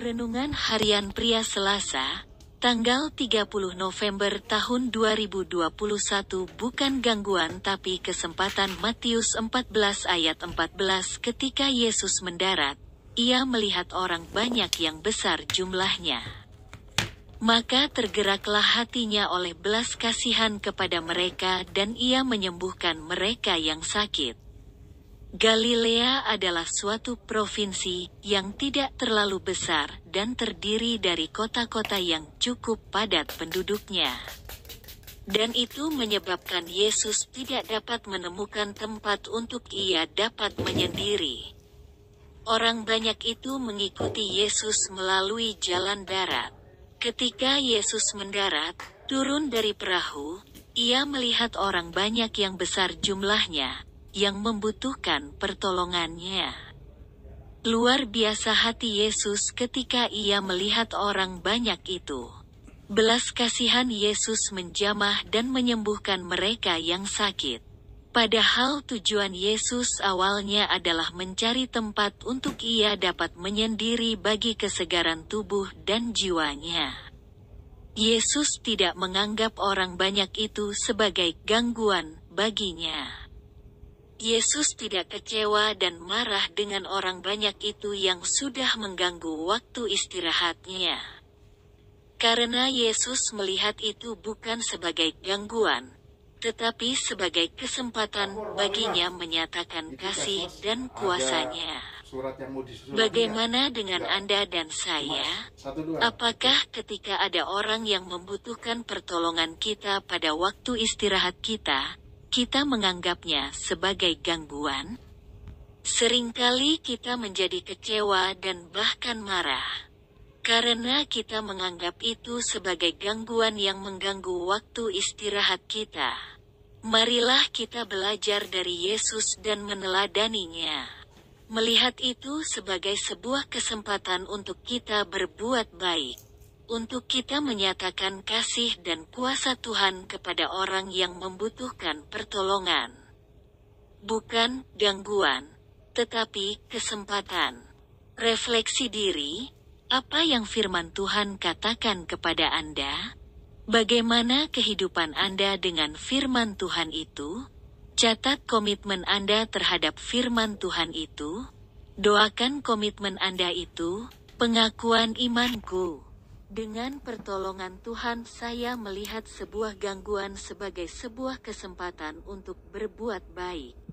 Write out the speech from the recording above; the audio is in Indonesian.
Renungan Harian Pria Selasa, tanggal 30 November tahun 2021 bukan gangguan tapi kesempatan Matius 14 ayat 14 ketika Yesus mendarat, ia melihat orang banyak yang besar jumlahnya. Maka tergeraklah hatinya oleh belas kasihan kepada mereka dan ia menyembuhkan mereka yang sakit. Galilea adalah suatu provinsi yang tidak terlalu besar dan terdiri dari kota-kota yang cukup padat penduduknya. Dan itu menyebabkan Yesus tidak dapat menemukan tempat untuk ia dapat menyendiri. Orang banyak itu mengikuti Yesus melalui jalan darat. Ketika Yesus mendarat, turun dari perahu, ia melihat orang banyak yang besar jumlahnya, yang membutuhkan pertolongannya. Luar biasa hati Yesus ketika ia melihat orang banyak itu. Belas kasihan Yesus menjamah dan menyembuhkan mereka yang sakit. Padahal tujuan Yesus awalnya adalah mencari tempat untuk ia dapat menyendiri bagi kesegaran tubuh dan jiwanya. Yesus tidak menganggap orang banyak itu sebagai gangguan baginya. Yesus tidak kecewa dan marah dengan orang banyak itu yang sudah mengganggu waktu istirahatnya. Karena Yesus melihat itu bukan sebagai gangguan, tetapi sebagai kesempatan baginya menyatakan kasih dan kuasanya. Bagaimana dengan Anda dan saya? Apakah ketika ada orang yang membutuhkan pertolongan kita pada waktu istirahat kita, kita menganggapnya sebagai gangguan? Seringkali kita menjadi kecewa dan bahkan marah. Karena kita menganggap itu sebagai gangguan yang mengganggu waktu istirahat kita. Marilah kita belajar dari Yesus dan meneladaninya. Melihat itu sebagai sebuah kesempatan untuk kita berbuat baik untuk kita menyatakan kasih dan kuasa Tuhan kepada orang yang membutuhkan pertolongan. Bukan gangguan, tetapi kesempatan. Refleksi diri, apa yang firman Tuhan katakan kepada Anda? Bagaimana kehidupan Anda dengan firman Tuhan itu? Catat komitmen Anda terhadap firman Tuhan itu. Doakan komitmen Anda itu, pengakuan imanku. Dengan pertolongan Tuhan saya melihat sebuah gangguan sebagai sebuah kesempatan untuk berbuat baik.